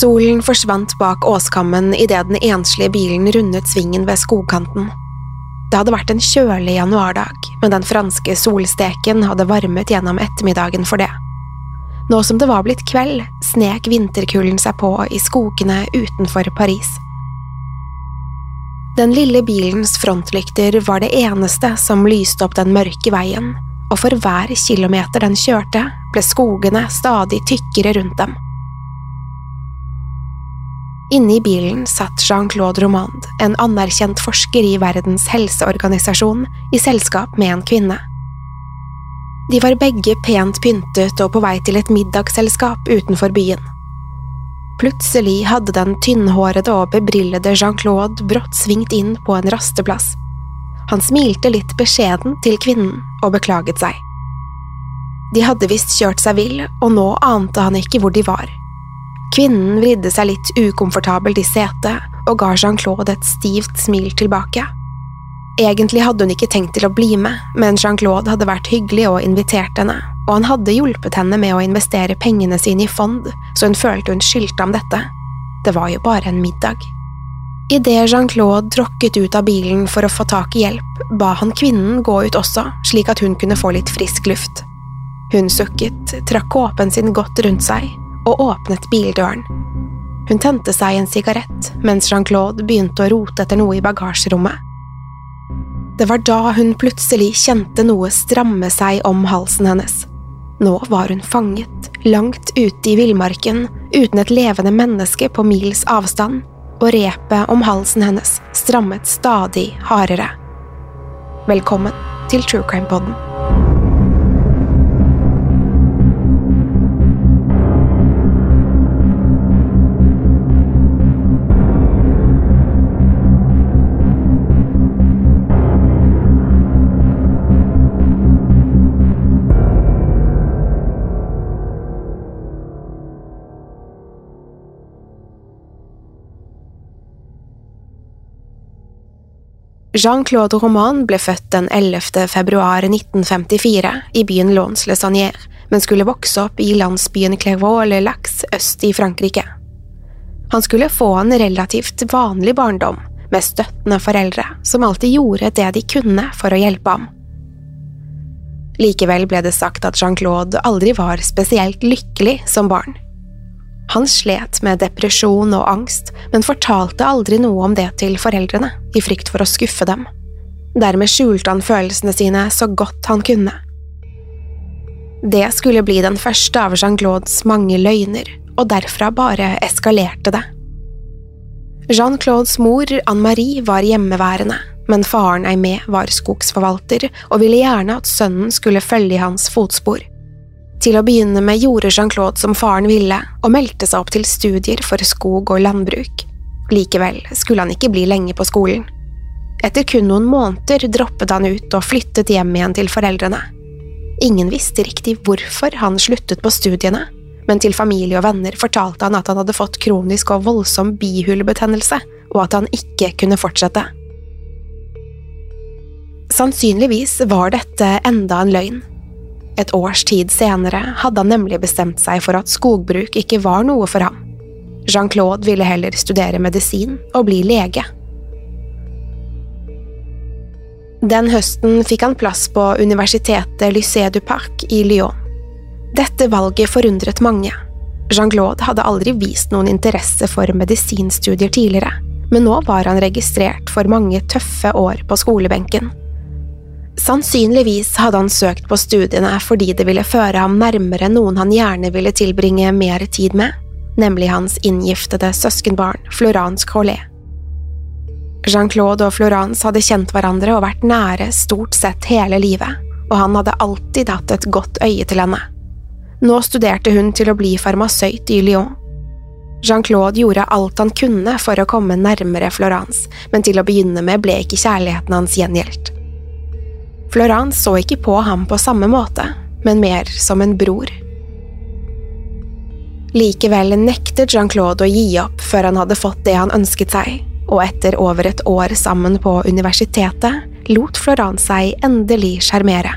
Solen forsvant bak åskammen idet den enslige bilen rundet svingen ved skogkanten. Det hadde vært en kjølig januardag, men den franske solsteken hadde varmet gjennom ettermiddagen for det. Nå som det var blitt kveld, snek vinterkulden seg på i skogene utenfor Paris. Den lille bilens frontlykter var det eneste som lyste opp den mørke veien, og for hver kilometer den kjørte, ble skogene stadig tykkere rundt dem. Inne i bilen satt Jean-Claude Romand, en anerkjent forsker i Verdens helseorganisasjon, i selskap med en kvinne. De var begge pent pyntet og på vei til et middagsselskap utenfor byen. Plutselig hadde den tynnhårede og bebrillede Jean-Claude brått svingt inn på en rasteplass. Han smilte litt beskjeden til kvinnen og beklaget seg. De hadde visst kjørt seg vill, og nå ante han ikke hvor de var. Kvinnen vridde seg litt ukomfortabelt i setet og ga Jean-Claude et stivt smil tilbake. Egentlig hadde hun ikke tenkt til å bli med, men Jean-Claude hadde vært hyggelig og invitert henne, og han hadde hjulpet henne med å investere pengene sine i fond, så hun følte hun skyldte ham dette. Det var jo bare en middag. Idet Jean-Claude tråkket ut av bilen for å få tak i hjelp, ba han kvinnen gå ut også, slik at hun kunne få litt frisk luft. Hun sukket, trakk kåpen sin godt rundt seg og åpnet bildøren. Hun tente seg en sigarett mens Jean-Claude begynte å rote etter noe i bagasjerommet. Det var da hun plutselig kjente noe stramme seg om halsen hennes. Nå var hun fanget, langt ute i villmarken, uten et levende menneske på mils avstand, og repet om halsen hennes strammet stadig hardere. Velkommen til True Crime Podden. Jean-Claude Roman ble født den 11. februar 1954 i byen Lons-le-Sanier, men skulle vokse opp i landsbyen Clairvaux-le-Lax øst i Frankrike. Han skulle få en relativt vanlig barndom, med støttende foreldre som alltid gjorde det de kunne for å hjelpe ham. Likevel ble det sagt at Jean-Claude aldri var spesielt lykkelig som barn. Han slet med depresjon og angst, men fortalte aldri noe om det til foreldrene, i frykt for å skuffe dem. Dermed skjulte han følelsene sine så godt han kunne. Det skulle bli den første av Jean-Claudes mange løgner, og derfra bare eskalerte det. Jean-Claudes mor, Anne-Marie, var hjemmeværende, men faren Aimé var skogsforvalter og ville gjerne at sønnen skulle følge i hans fotspor. Til å begynne med gjorde Jean-Claude som faren ville, og meldte seg opp til studier for skog og landbruk. Likevel skulle han ikke bli lenge på skolen. Etter kun noen måneder droppet han ut og flyttet hjem igjen til foreldrene. Ingen visste riktig hvorfor han sluttet på studiene, men til familie og venner fortalte han at han hadde fått kronisk og voldsom bihulebetennelse, og at han ikke kunne fortsette. Sannsynligvis var dette enda en løgn. Et års tid senere hadde han nemlig bestemt seg for at skogbruk ikke var noe for ham. Jean-Claude ville heller studere medisin og bli lege. Den høsten fikk han plass på universitetet Lycée du Parc i Lyon. Dette valget forundret mange. Jean-Claude hadde aldri vist noen interesse for medisinstudier tidligere, men nå var han registrert for mange tøffe år på skolebenken. Sannsynligvis hadde han søkt på studiene fordi det ville føre ham nærmere noen han gjerne ville tilbringe mer tid med, nemlig hans inngiftede søskenbarn Florence Collet. Jean-Claude og Florence hadde kjent hverandre og vært nære stort sett hele livet, og han hadde alltid hatt et godt øye til henne. Nå studerte hun til å bli farmasøyt i Lyon. Jean-Claude gjorde alt han kunne for å komme nærmere Florence, men til å begynne med ble ikke kjærligheten hans gjengjeldt. Florence så ikke på ham på samme måte, men mer som en bror. Likevel nektet Jean-Claude å gi opp før han hadde fått det han ønsket seg, og etter over et år sammen på universitetet lot Florence seg endelig sjarmere.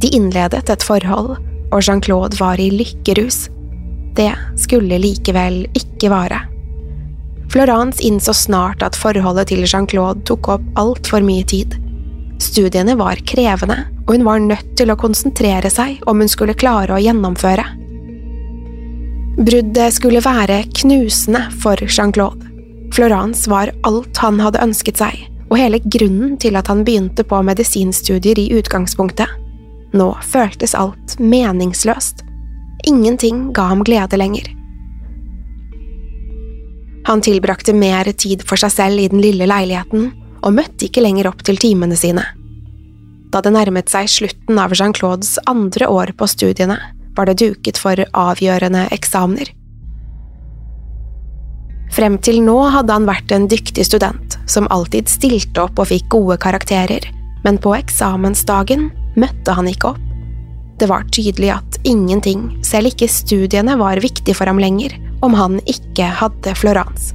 De innledet et forhold, og Jean-Claude var i lykkerus. Det skulle likevel ikke vare. Florence innså snart at forholdet til Jean-Claude tok opp altfor mye tid. Studiene var krevende, og hun var nødt til å konsentrere seg om hun skulle klare å gjennomføre. Bruddet skulle være knusende for Jean-Claude. Florence var alt han hadde ønsket seg, og hele grunnen til at han begynte på medisinstudier i utgangspunktet. Nå føltes alt meningsløst. Ingenting ga ham glede lenger. Han tilbrakte mer tid for seg selv i den lille leiligheten, og møtte ikke lenger opp til timene sine. Da det nærmet seg slutten av Jean-Claudes andre år på studiene, var det duket for avgjørende eksamener. Frem til nå hadde han vært en dyktig student, som alltid stilte opp og fikk gode karakterer, men på eksamensdagen møtte han ikke opp. Det var tydelig at ingenting, selv ikke studiene, var viktig for ham lenger om han ikke hadde Florence.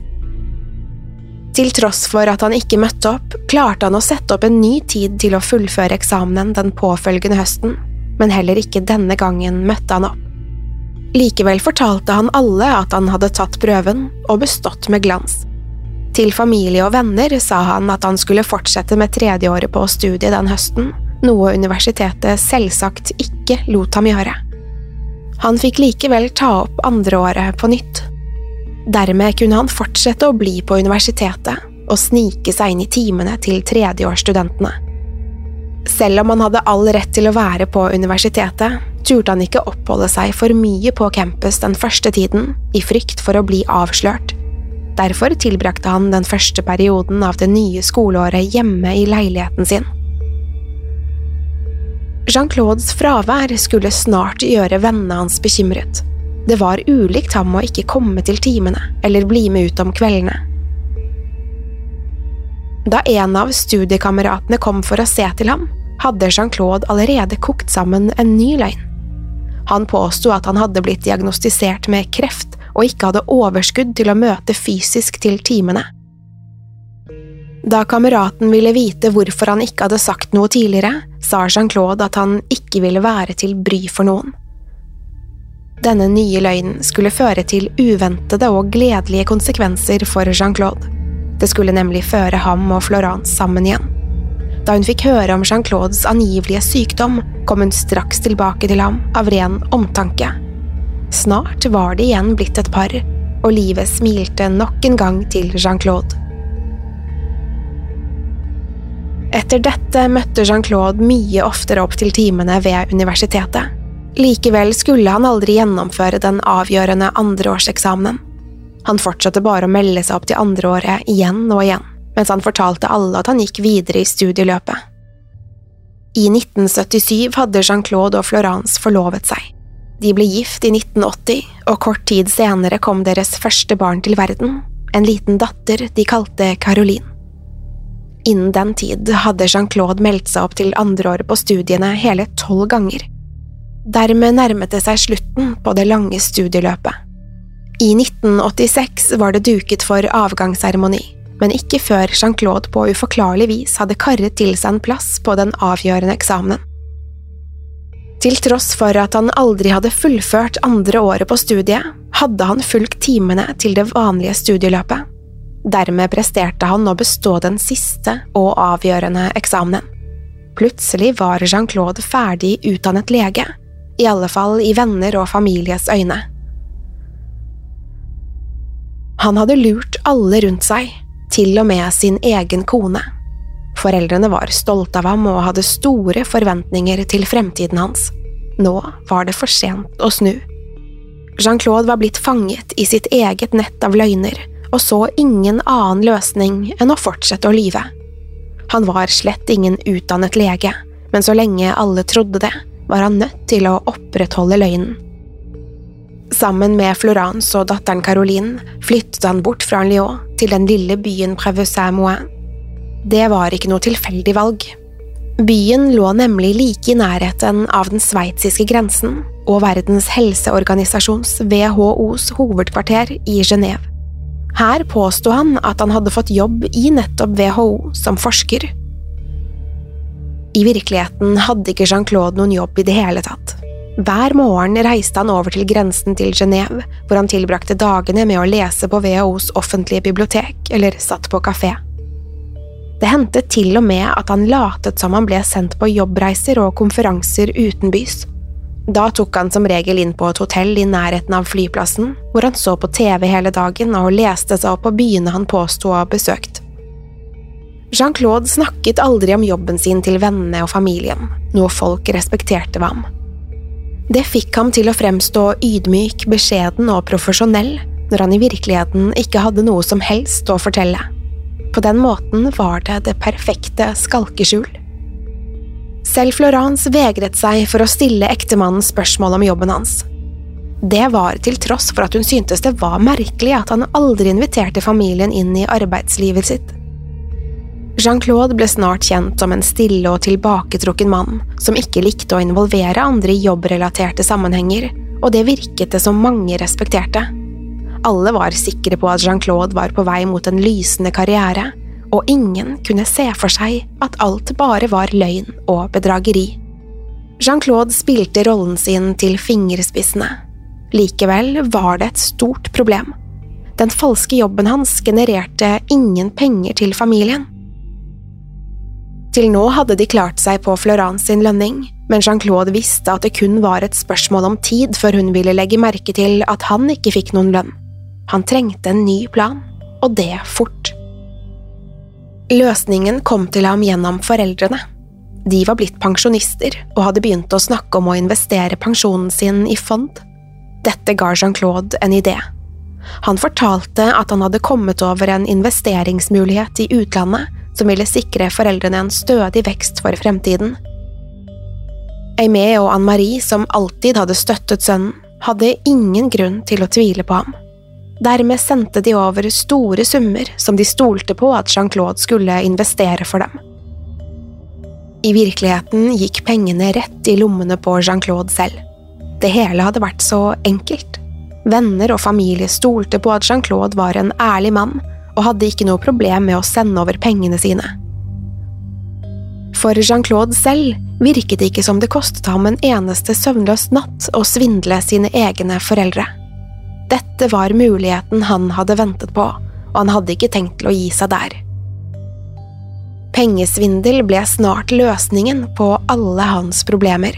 Til tross for at han ikke møtte opp, klarte han å sette opp en ny tid til å fullføre eksamenen den påfølgende høsten, men heller ikke denne gangen møtte han opp. Likevel fortalte han alle at han hadde tatt prøven og bestått med glans. Til familie og venner sa han at han skulle fortsette med tredjeåret på studiet den høsten, noe universitetet selvsagt ikke lot ham gjøre. Han fikk likevel ta opp andreåret på nytt. Dermed kunne han fortsette å bli på universitetet og snike seg inn i timene til tredjeårsstudentene. Selv om han hadde all rett til å være på universitetet, turte han ikke oppholde seg for mye på campus den første tiden, i frykt for å bli avslørt. Derfor tilbrakte han den første perioden av det nye skoleåret hjemme i leiligheten sin. Jean-Claudes fravær skulle snart gjøre vennene hans bekymret. Det var ulikt ham å ikke komme til timene eller bli med ut om kveldene. Da en av studiekameratene kom for å se til ham, hadde Jean-Claude allerede kokt sammen en ny løgn. Han påsto at han hadde blitt diagnostisert med kreft og ikke hadde overskudd til å møte fysisk til timene. Da kameraten ville vite hvorfor han ikke hadde sagt noe tidligere, sa Jean-Claude at han ikke ville være til bry for noen. Denne nye løgnen skulle føre til uventede og gledelige konsekvenser for Jean-Claude. Det skulle nemlig føre ham og Florence sammen igjen. Da hun fikk høre om Jean-Claudes angivelige sykdom, kom hun straks tilbake til ham av ren omtanke. Snart var de igjen blitt et par, og livet smilte nok en gang til Jean-Claude. Etter dette møtte Jean-Claude mye oftere opp til timene ved universitetet. Likevel skulle han aldri gjennomføre den avgjørende andreårseksamenen. Han fortsatte bare å melde seg opp til andreåret igjen og igjen, mens han fortalte alle at han gikk videre i studieløpet. I 1977 hadde Jean-Claude og Florence forlovet seg. De ble gift i 1980, og kort tid senere kom deres første barn til verden, en liten datter de kalte Caroline. Innen den tid hadde Jean-Claude meldt seg opp til andreåret på studiene hele tolv ganger. Dermed nærmet det seg slutten på det lange studieløpet. I 1986 var det duket for avgangsseremoni, men ikke før Jean-Claude på uforklarlig vis hadde karret til seg en plass på den avgjørende eksamenen. Til tross for at han aldri hadde fullført andre året på studiet, hadde han fulgt timene til det vanlige studieløpet. Dermed presterte han å bestå den siste og avgjørende eksamenen. Plutselig var Jean-Claude ferdig utdannet lege, i alle fall i venner og families øyne. Han hadde lurt alle rundt seg, til og med sin egen kone. Foreldrene var stolte av ham og hadde store forventninger til fremtiden hans. Nå var det for sent å snu. Jean-Claude var blitt fanget i sitt eget nett av løgner og så ingen annen løsning enn å fortsette å lyve. Han var slett ingen utdannet lege, men så lenge alle trodde det, var han nødt til å opprettholde løgnen. Sammen med Florence og datteren Caroline flyttet han bort fra Lyon til den lille byen Preveux-Saint-Moin. Det var ikke noe tilfeldig valg. Byen lå nemlig like i nærheten av den sveitsiske grensen og Verdens helseorganisasjons WHOs hovedkvarter i Genéve. Her påsto han at han hadde fått jobb i nettopp WHO som forsker. I virkeligheten hadde ikke Jean-Claude noen jobb i det hele tatt. Hver morgen reiste han over til grensen til Genéve, hvor han tilbrakte dagene med å lese på WHOs offentlige bibliotek eller satt på kafé. Det hendte til og med at han latet som han ble sendt på jobbreiser og konferanser utenbys. Da tok han som regel inn på et hotell i nærheten av flyplassen, hvor han så på TV hele dagen og leste seg opp på byene han påsto å ha besøkt. Jean-Claude snakket aldri om jobben sin til vennene og familien, noe folk respekterte ved ham. Det fikk ham til å fremstå ydmyk, beskjeden og profesjonell, når han i virkeligheten ikke hadde noe som helst å fortelle. På den måten var det det perfekte skalkeskjul. Selv Florence vegret seg for å stille ektemannen spørsmål om jobben hans. Det var til tross for at hun syntes det var merkelig at han aldri inviterte familien inn i arbeidslivet sitt. Jean-Claude ble snart kjent som en stille og tilbaketrukken mann som ikke likte å involvere andre i jobbrelaterte sammenhenger, og det virket det som mange respekterte. Alle var sikre på at Jean-Claude var på vei mot en lysende karriere, og ingen kunne se for seg at alt bare var løgn og bedrageri. Jean-Claude spilte rollen sin til fingerspissene. Likevel var det et stort problem. Den falske jobben hans genererte ingen penger til familien. Til nå hadde de klart seg på Florence sin lønning, men Jean-Claude visste at det kun var et spørsmål om tid før hun ville legge merke til at han ikke fikk noen lønn. Han trengte en ny plan, og det fort. Løsningen kom til ham gjennom foreldrene. De var blitt pensjonister og hadde begynt å snakke om å investere pensjonen sin i fond. Dette ga Jean-Claude en idé. Han fortalte at han hadde kommet over en investeringsmulighet i utlandet som ville sikre foreldrene en stødig vekst for fremtiden. Aimé og Anne-Marie, som alltid hadde støttet sønnen, hadde ingen grunn til å tvile på ham. Dermed sendte de over store summer som de stolte på at Jean-Claude skulle investere for dem. I virkeligheten gikk pengene rett i lommene på Jean-Claude selv. Det hele hadde vært så enkelt. Venner og familie stolte på at Jean-Claude var en ærlig mann, og hadde ikke noe problem med å sende over pengene sine. For Jean-Claude selv virket det ikke som det kostet ham en eneste søvnløs natt å svindle sine egne foreldre. Dette var muligheten han hadde ventet på, og han hadde ikke tenkt til å gi seg der. Pengesvindel ble snart løsningen på alle hans problemer.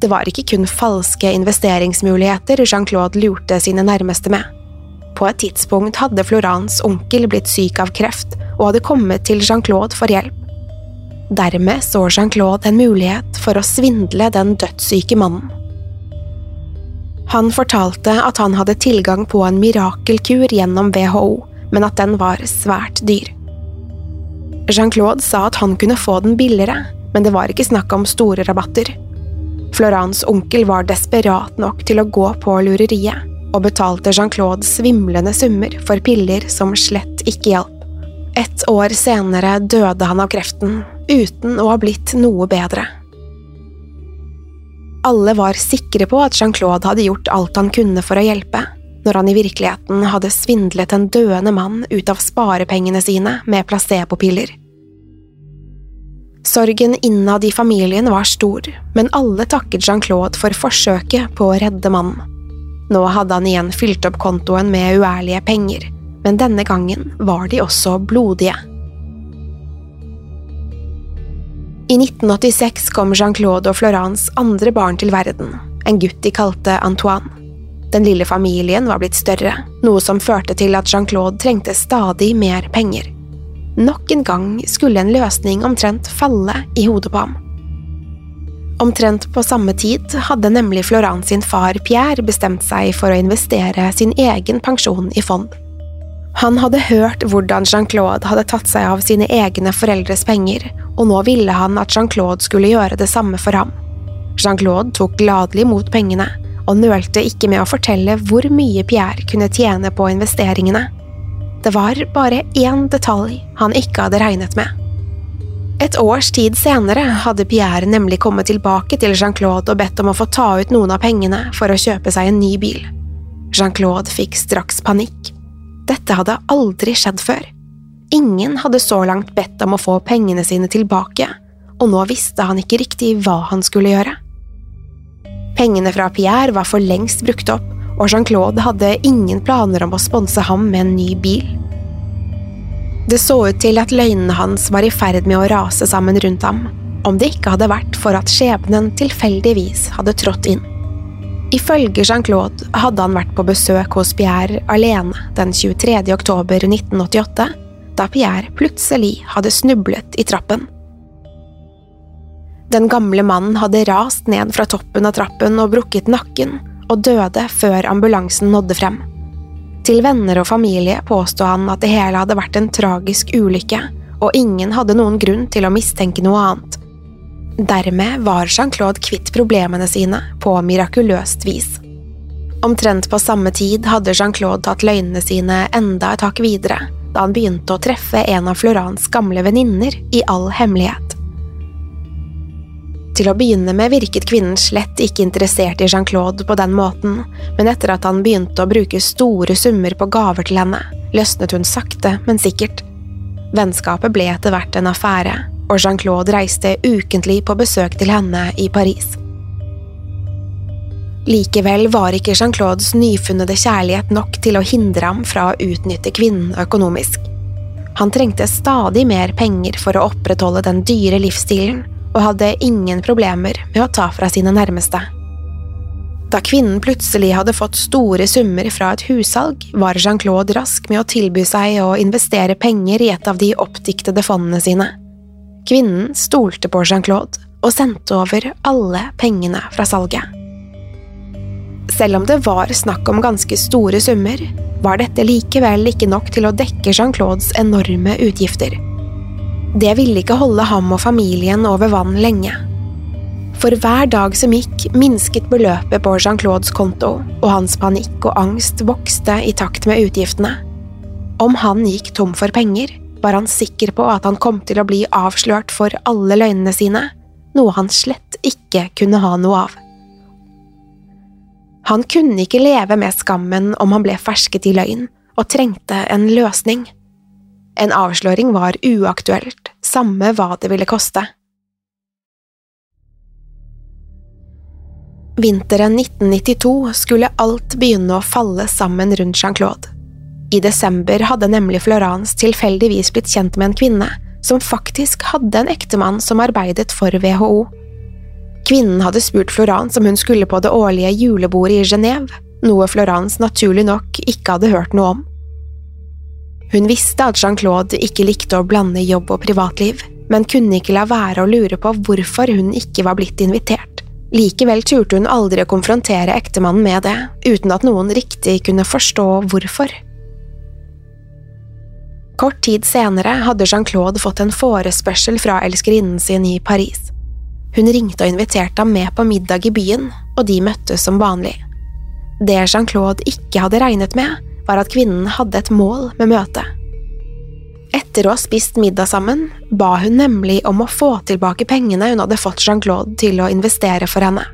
Det var ikke kun falske investeringsmuligheter Jean-Claude lurte sine nærmeste med. På et tidspunkt hadde Florans onkel blitt syk av kreft og hadde kommet til Jean-Claude for hjelp. Dermed så Jean-Claude en mulighet for å svindle den dødssyke mannen. Han fortalte at han hadde tilgang på en mirakelkur gjennom WHO, men at den var svært dyr. Jean-Claude sa at han kunne få den billigere, men det var ikke snakk om store rabatter. Florans onkel var desperat nok til å gå på lureriet, og betalte Jean-Claude svimlende summer for piller som slett ikke hjalp. Et år senere døde han av kreften, uten å ha blitt noe bedre. Alle var sikre på at Jean-Claude hadde gjort alt han kunne for å hjelpe, når han i virkeligheten hadde svindlet en døende mann ut av sparepengene sine med placebopiller. Sorgen innad i familien var stor, men alle takket Jean-Claude for forsøket på å redde mannen. Nå hadde han igjen fylt opp kontoen med uærlige penger, men denne gangen var de også blodige. I 1986 kom Jean-Claude og Florence andre barn til verden, en gutt de kalte Antoine. Den lille familien var blitt større, noe som førte til at Jean-Claude trengte stadig mer penger. Nok en gang skulle en løsning omtrent falle i hodet på ham. Omtrent på samme tid hadde nemlig Florence sin far Pierre bestemt seg for å investere sin egen pensjon i fond. Han hadde hørt hvordan Jean-Claude hadde tatt seg av sine egne foreldres penger, og nå ville han at Jean-Claude skulle gjøre det samme for ham. Jean-Claude tok gladelig mot pengene, og nølte ikke med å fortelle hvor mye Pierre kunne tjene på investeringene. Det var bare én detalj han ikke hadde regnet med. Et års tid senere hadde Pierre nemlig kommet tilbake til Jean-Claude og bedt om å få ta ut noen av pengene for å kjøpe seg en ny bil. Jean-Claude fikk straks panikk. Dette hadde aldri skjedd før. Ingen hadde så langt bedt om å få pengene sine tilbake, og nå visste han ikke riktig hva han skulle gjøre. Pengene fra Pierre var for lengst brukt opp, og Jean-Claude hadde ingen planer om å sponse ham med en ny bil. Det så ut til at løgnene hans var i ferd med å rase sammen rundt ham, om det ikke hadde vært for at skjebnen tilfeldigvis hadde trådt inn. Ifølge Jean-Claude hadde han vært på besøk hos Pierre alene den 23. oktober 1988, da Pierre plutselig hadde snublet i trappen. Den gamle mannen hadde rast ned fra toppen av trappen og brukket nakken, og døde før ambulansen nådde frem. Til venner og familie påsto han at det hele hadde vært en tragisk ulykke, og ingen hadde noen grunn til å mistenke noe annet. Dermed var Jean-Claude kvitt problemene sine på mirakuløst vis. Omtrent på samme tid hadde Jean-Claude tatt løgnene sine enda et hakk videre, da han begynte å treffe en av Florans gamle venninner i all hemmelighet. Til å begynne med virket kvinnen slett ikke interessert i Jean-Claude på den måten, men etter at han begynte å bruke store summer på gaver til henne, løsnet hun sakte, men sikkert. Vennskapet ble etter hvert en affære, og Jean-Claude reiste ukentlig på besøk til henne i Paris. Likevel var ikke Jean-Claudes nyfunnede kjærlighet nok til å hindre ham fra å utnytte kvinnen økonomisk. Han trengte stadig mer penger for å opprettholde den dyre livsstilen, og hadde ingen problemer med å ta fra sine nærmeste. Da kvinnen plutselig hadde fått store summer fra et hussalg, var Jean-Claude rask med å tilby seg å investere penger i et av de oppdiktede fondene sine. Kvinnen stolte på Jean-Claude og sendte over alle pengene fra salget. Selv om det var snakk om ganske store summer, var dette likevel ikke nok til å dekke Jean-Claudes enorme utgifter. Det ville ikke holde ham og familien over vann lenge. For hver dag som gikk, minsket beløpet på Jean-Claudes konto, og hans panikk og angst vokste i takt med utgiftene. Om han gikk tom for penger, var han sikker på at han kom til å bli avslørt for alle løgnene sine, noe han slett ikke kunne ha noe av. Han kunne ikke leve med skammen om han ble fersket i løgn, og trengte en løsning. En avsløring var uaktuelt, samme hva det ville koste. Vinteren 1992 skulle alt begynne å falle sammen rundt Jean-Claude. I desember hadde nemlig Florence tilfeldigvis blitt kjent med en kvinne som faktisk hadde en ektemann som arbeidet for WHO. Kvinnen hadde spurt Florence om hun skulle på det årlige julebordet i Genéve, noe Florence naturlig nok ikke hadde hørt noe om. Hun visste at Jean-Claude ikke likte å blande jobb og privatliv, men kunne ikke la være å lure på hvorfor hun ikke var blitt invitert. Likevel turte hun aldri å konfrontere ektemannen med det, uten at noen riktig kunne forstå hvorfor. Kort tid senere hadde Jean-Claude fått en forespørsel fra elskerinnen sin i Paris. Hun ringte og inviterte ham med på middag i byen, og de møttes som vanlig. Det Jean-Claude ikke hadde regnet med, var at kvinnen hadde et mål med møtet. Etter å ha spist middag sammen, ba hun nemlig om å få tilbake pengene hun hadde fått Jean-Claude til å investere for henne.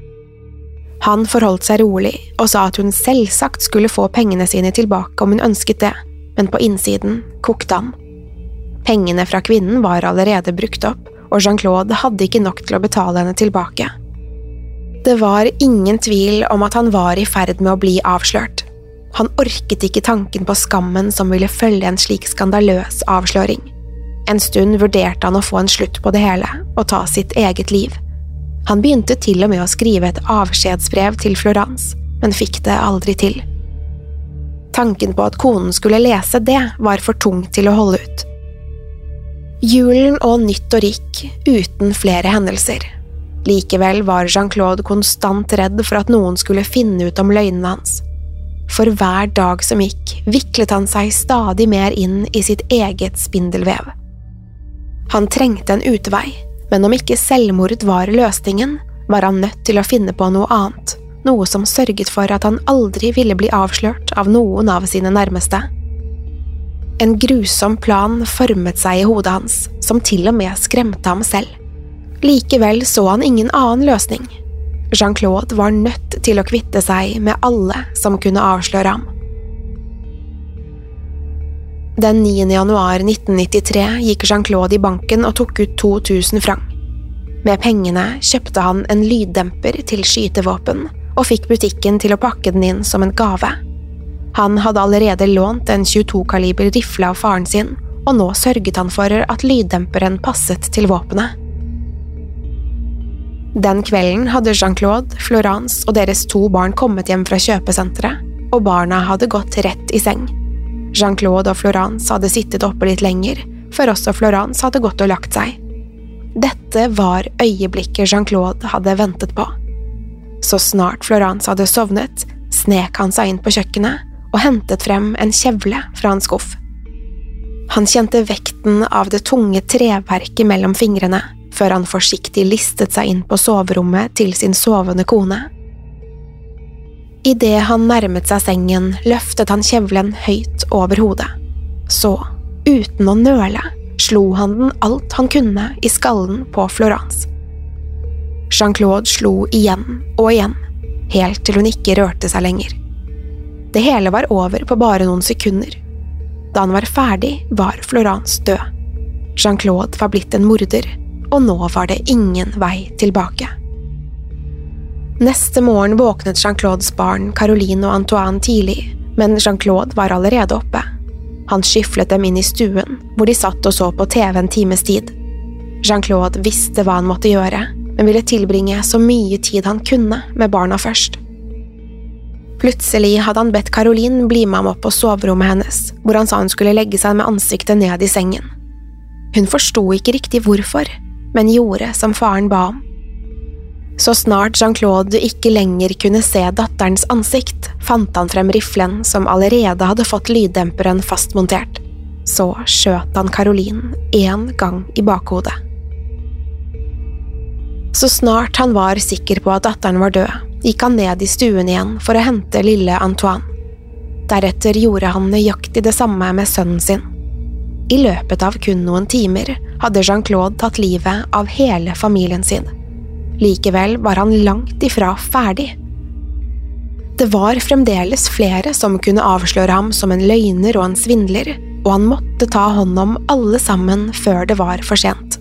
Han forholdt seg rolig og sa at hun selvsagt skulle få pengene sine tilbake om hun ønsket det, men på innsiden kokte han. Pengene fra kvinnen var allerede brukt opp, og Jean-Claude hadde ikke nok til å betale henne tilbake. Det var ingen tvil om at han var i ferd med å bli avslørt. Han orket ikke tanken på skammen som ville følge en slik skandaløs avsløring. En stund vurderte han å få en slutt på det hele og ta sitt eget liv. Han begynte til og med å skrive et avskjedsbrev til Florence, men fikk det aldri til. Tanken på at konen skulle lese det, var for tung til å holde ut. Julen og nyttår gikk uten flere hendelser. Likevel var Jean-Claude konstant redd for at noen skulle finne ut om løgnene hans. For hver dag som gikk, viklet han seg stadig mer inn i sitt eget spindelvev. Han trengte en utvei, men om ikke selvmord var løsningen, var han nødt til å finne på noe annet, noe som sørget for at han aldri ville bli avslørt av noen av sine nærmeste. En grusom plan formet seg i hodet hans, som til og med skremte ham selv. Likevel så han ingen annen løsning. Jean-Claude var nødt til å kvitte seg med alle som kunne avsløre ham. Den 9. januar 1993 gikk Jean-Claude i banken og tok ut 2000 franc. Med pengene kjøpte han en lyddemper til skytevåpen og fikk butikken til å pakke den inn som en gave. Han hadde allerede lånt en 22-kaliber rifle av faren sin, og nå sørget han for at lyddemperen passet til våpenet. Den kvelden hadde Jean-Claude, Florence og deres to barn kommet hjem fra kjøpesenteret, og barna hadde gått rett i seng. Jean-Claude og Florence hadde sittet oppe litt lenger, før også Florence hadde gått og lagt seg. Dette var øyeblikket Jean-Claude hadde ventet på. Så snart Florence hadde sovnet, snek han seg inn på kjøkkenet og hentet frem en kjevle fra en skuff. Han kjente vekten av det tunge treverket mellom fingrene før han forsiktig listet seg inn på soverommet til sin sovende kone. Idet han nærmet seg sengen, løftet han kjevlen høyt over hodet. Så, uten å nøle, slo han den alt han kunne i skallen på Florence. Jean-Claude slo igjen og igjen, helt til hun ikke rørte seg lenger. Det hele var over på bare noen sekunder. Da han var ferdig, var Florence død. Jean-Claude var blitt en morder, og nå var det ingen vei tilbake. Neste morgen våknet Jean-Claudes barn Caroline og Antoine tidlig, men Jean-Claude var allerede oppe. Han skyflet dem inn i stuen, hvor de satt og så på TV en times tid. Jean-Claude visste hva han måtte gjøre, men ville tilbringe så mye tid han kunne med barna først. Plutselig hadde han bedt Caroline bli med ham opp på soverommet hennes, hvor han sa hun skulle legge seg med ansiktet ned i sengen. Hun forsto ikke riktig hvorfor, men gjorde som faren ba om. Så snart Jean-Claude ikke lenger kunne se datterens ansikt, fant han frem riflen som allerede hadde fått lyddemperen fastmontert. Så skjøt han Caroline én gang i bakhodet. Så snart han var sikker på at datteren var død, gikk han ned i stuen igjen for å hente lille Antoine. Deretter gjorde han nøyaktig det samme med sønnen sin. I løpet av kun noen timer hadde Jean-Claude tatt livet av hele familien sin. Likevel var han langt ifra ferdig. Det var fremdeles flere som kunne avsløre ham som en løgner og en svindler, og han måtte ta hånd om alle sammen før det var for sent.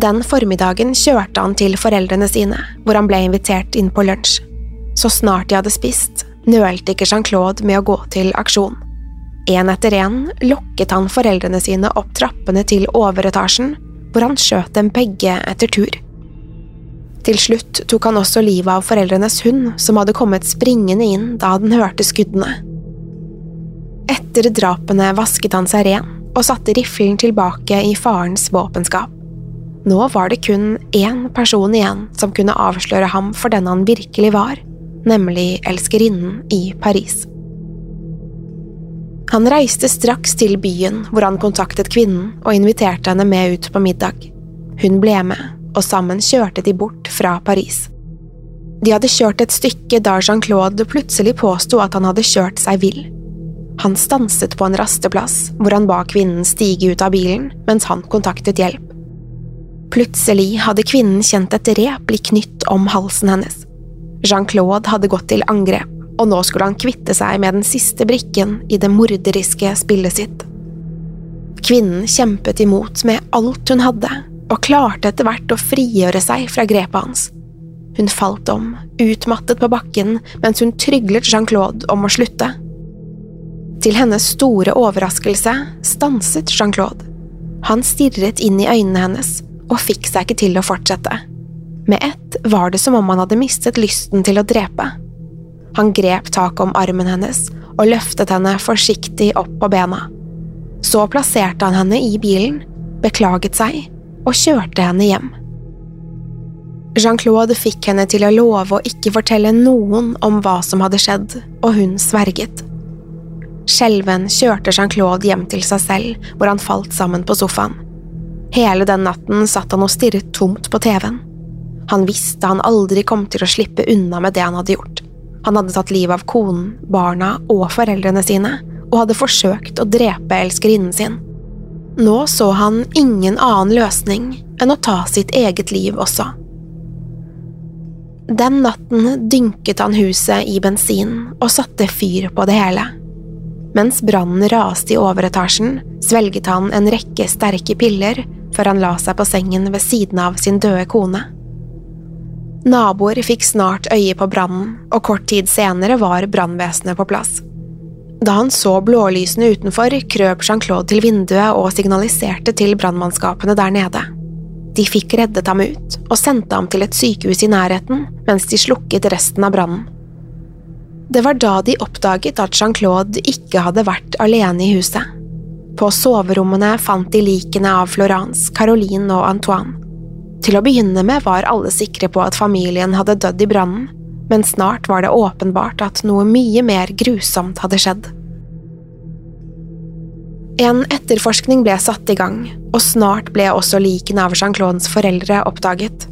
Den formiddagen kjørte han til foreldrene sine, hvor han ble invitert inn på lunsj. Så snart de hadde spist, nølte ikke Jean-Claude med å gå til aksjon. En etter en lokket han foreldrene sine opp trappene til overetasjen, hvor han skjøt dem begge etter tur. Til slutt tok han også livet av foreldrenes hund, som hadde kommet springende inn da den hørte skuddene. Etter drapene vasket han seg ren og satte riflen tilbake i farens våpenskap. Nå var det kun én person igjen som kunne avsløre ham for den han virkelig var, nemlig elskerinnen i Paris. Han reiste straks til byen, hvor han kontaktet kvinnen og inviterte henne med ut på middag. Hun ble med, og sammen kjørte de bort fra Paris. De hadde kjørt et stykke da Jean-Claude plutselig påsto at han hadde kjørt seg vill. Han stanset på en rasteplass, hvor han ba kvinnen stige ut av bilen mens han kontaktet hjelp. Plutselig hadde kvinnen kjent et rep bli knytt om halsen hennes. Jean-Claude hadde gått til angrep, og nå skulle han kvitte seg med den siste brikken i det morderiske spillet sitt. Kvinnen kjempet imot med alt hun hadde, og klarte etter hvert å frigjøre seg fra grepet hans. Hun falt om, utmattet på bakken, mens hun tryglet Jean-Claude om å slutte. Til hennes store overraskelse stanset Jean-Claude. Han stirret inn i øynene hennes og fikk seg ikke til å fortsette. Med ett var det som om han hadde mistet lysten til å drepe. Han grep tak om armen hennes og løftet henne forsiktig opp på bena. Så plasserte han henne i bilen, beklaget seg og kjørte henne hjem. Jean-Claude fikk henne til å love å ikke fortelle noen om hva som hadde skjedd, og hun sverget. Skjelven kjørte Jean-Claude hjem til seg selv, hvor han falt sammen på sofaen. Hele den natten satt han og stirret tomt på TV-en. Han visste han aldri kom til å slippe unna med det han hadde gjort. Han hadde tatt livet av konen, barna og foreldrene sine, og hadde forsøkt å drepe elskerinnen sin. Nå så han ingen annen løsning enn å ta sitt eget liv også. Den natten dynket han huset i bensin og satte fyr på det hele. Mens brannen raste i overetasjen, svelget han en rekke sterke piller før han la seg på sengen ved siden av sin døde kone. Naboer fikk snart øye på brannen, og kort tid senere var brannvesenet på plass. Da han så blålysene utenfor, krøp Jean-Claude til vinduet og signaliserte til brannmannskapene der nede. De fikk reddet ham ut og sendte ham til et sykehus i nærheten mens de slukket resten av brannen. Det var da de oppdaget at Jean-Claude ikke hadde vært alene i huset. På soverommene fant de likene av Florence, Caroline og Antoine. Til å begynne med var alle sikre på at familien hadde dødd i brannen, men snart var det åpenbart at noe mye mer grusomt hadde skjedd. En etterforskning ble satt i gang, og snart ble også likene av Jean-Claudes foreldre oppdaget.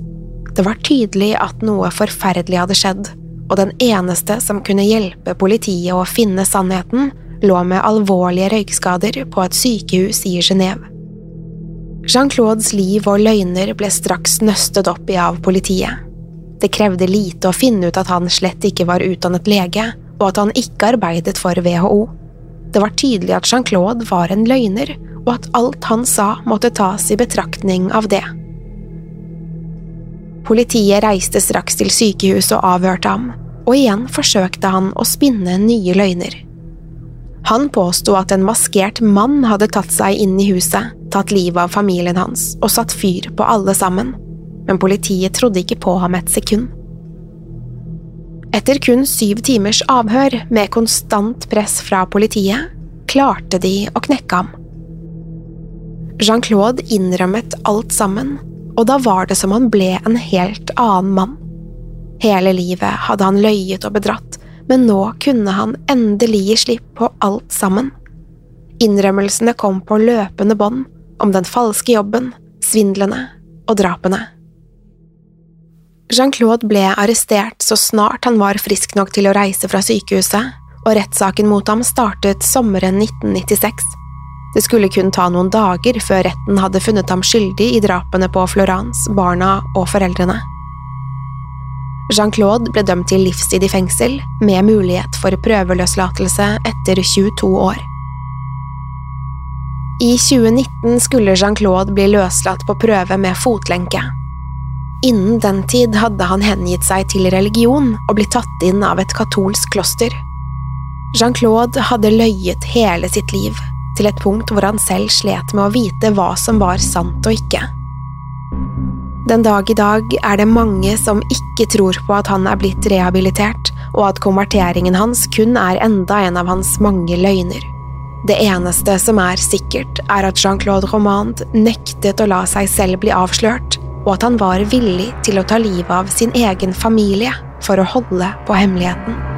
Det var tydelig at noe forferdelig hadde skjedd, og den eneste som kunne hjelpe politiet å finne sannheten, lå med alvorlige røykskader på et sykehus i Genéve. Jean-Claudes liv og løgner ble straks nøstet opp i av politiet. Det krevde lite å finne ut at han slett ikke var utdannet lege, og at han ikke arbeidet for WHO. Det var tydelig at Jean-Claude var en løgner, og at alt han sa måtte tas i betraktning av det. Politiet reiste straks til sykehuset og avhørte ham, og igjen forsøkte han å spinne nye løgner. Han påsto at en maskert mann hadde tatt seg inn i huset, tatt livet av familien hans og satt fyr på alle sammen, men politiet trodde ikke på ham et sekund. Etter kun syv timers avhør med konstant press fra politiet, klarte de å knekke ham. Jean-Claude innrømmet alt sammen, og da var det som han ble en helt annen mann. Hele livet hadde han løyet og bedratt, men nå kunne han endelig gi slipp på alt sammen. Innrømmelsene kom på løpende bånd, om den falske jobben, svindlene og drapene. Jean-Claude ble arrestert så snart han var frisk nok til å reise fra sykehuset, og rettssaken mot ham startet sommeren 1996. Det skulle kun ta noen dager før retten hadde funnet ham skyldig i drapene på Florence, barna og foreldrene. Jean-Claude ble dømt til livstid i fengsel, med mulighet for prøveløslatelse etter 22 år. I 2019 skulle Jean-Claude bli løslatt på prøve med fotlenke. Innen den tid hadde han hengitt seg til religion og blitt tatt inn av et katolsk kloster. Jean-Claude hadde løyet hele sitt liv, til et punkt hvor han selv slet med å vite hva som var sant og ikke. Den dag i dag er det mange som ikke tror på at han er blitt rehabilitert, og at konverteringen hans kun er enda en av hans mange løgner. Det eneste som er sikkert, er at Jean-Claude Romand nektet å la seg selv bli avslørt, og at han var villig til å ta livet av sin egen familie for å holde på hemmeligheten.